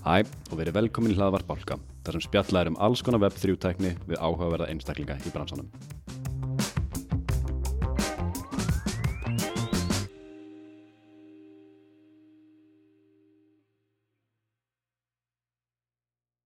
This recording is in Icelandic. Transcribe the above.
Hæ og verið velkomin í hlaðvarp Bálka, þar sem spjallað er um alls konar web 3-tækni við áhugaverða einstaklinga í bransanum.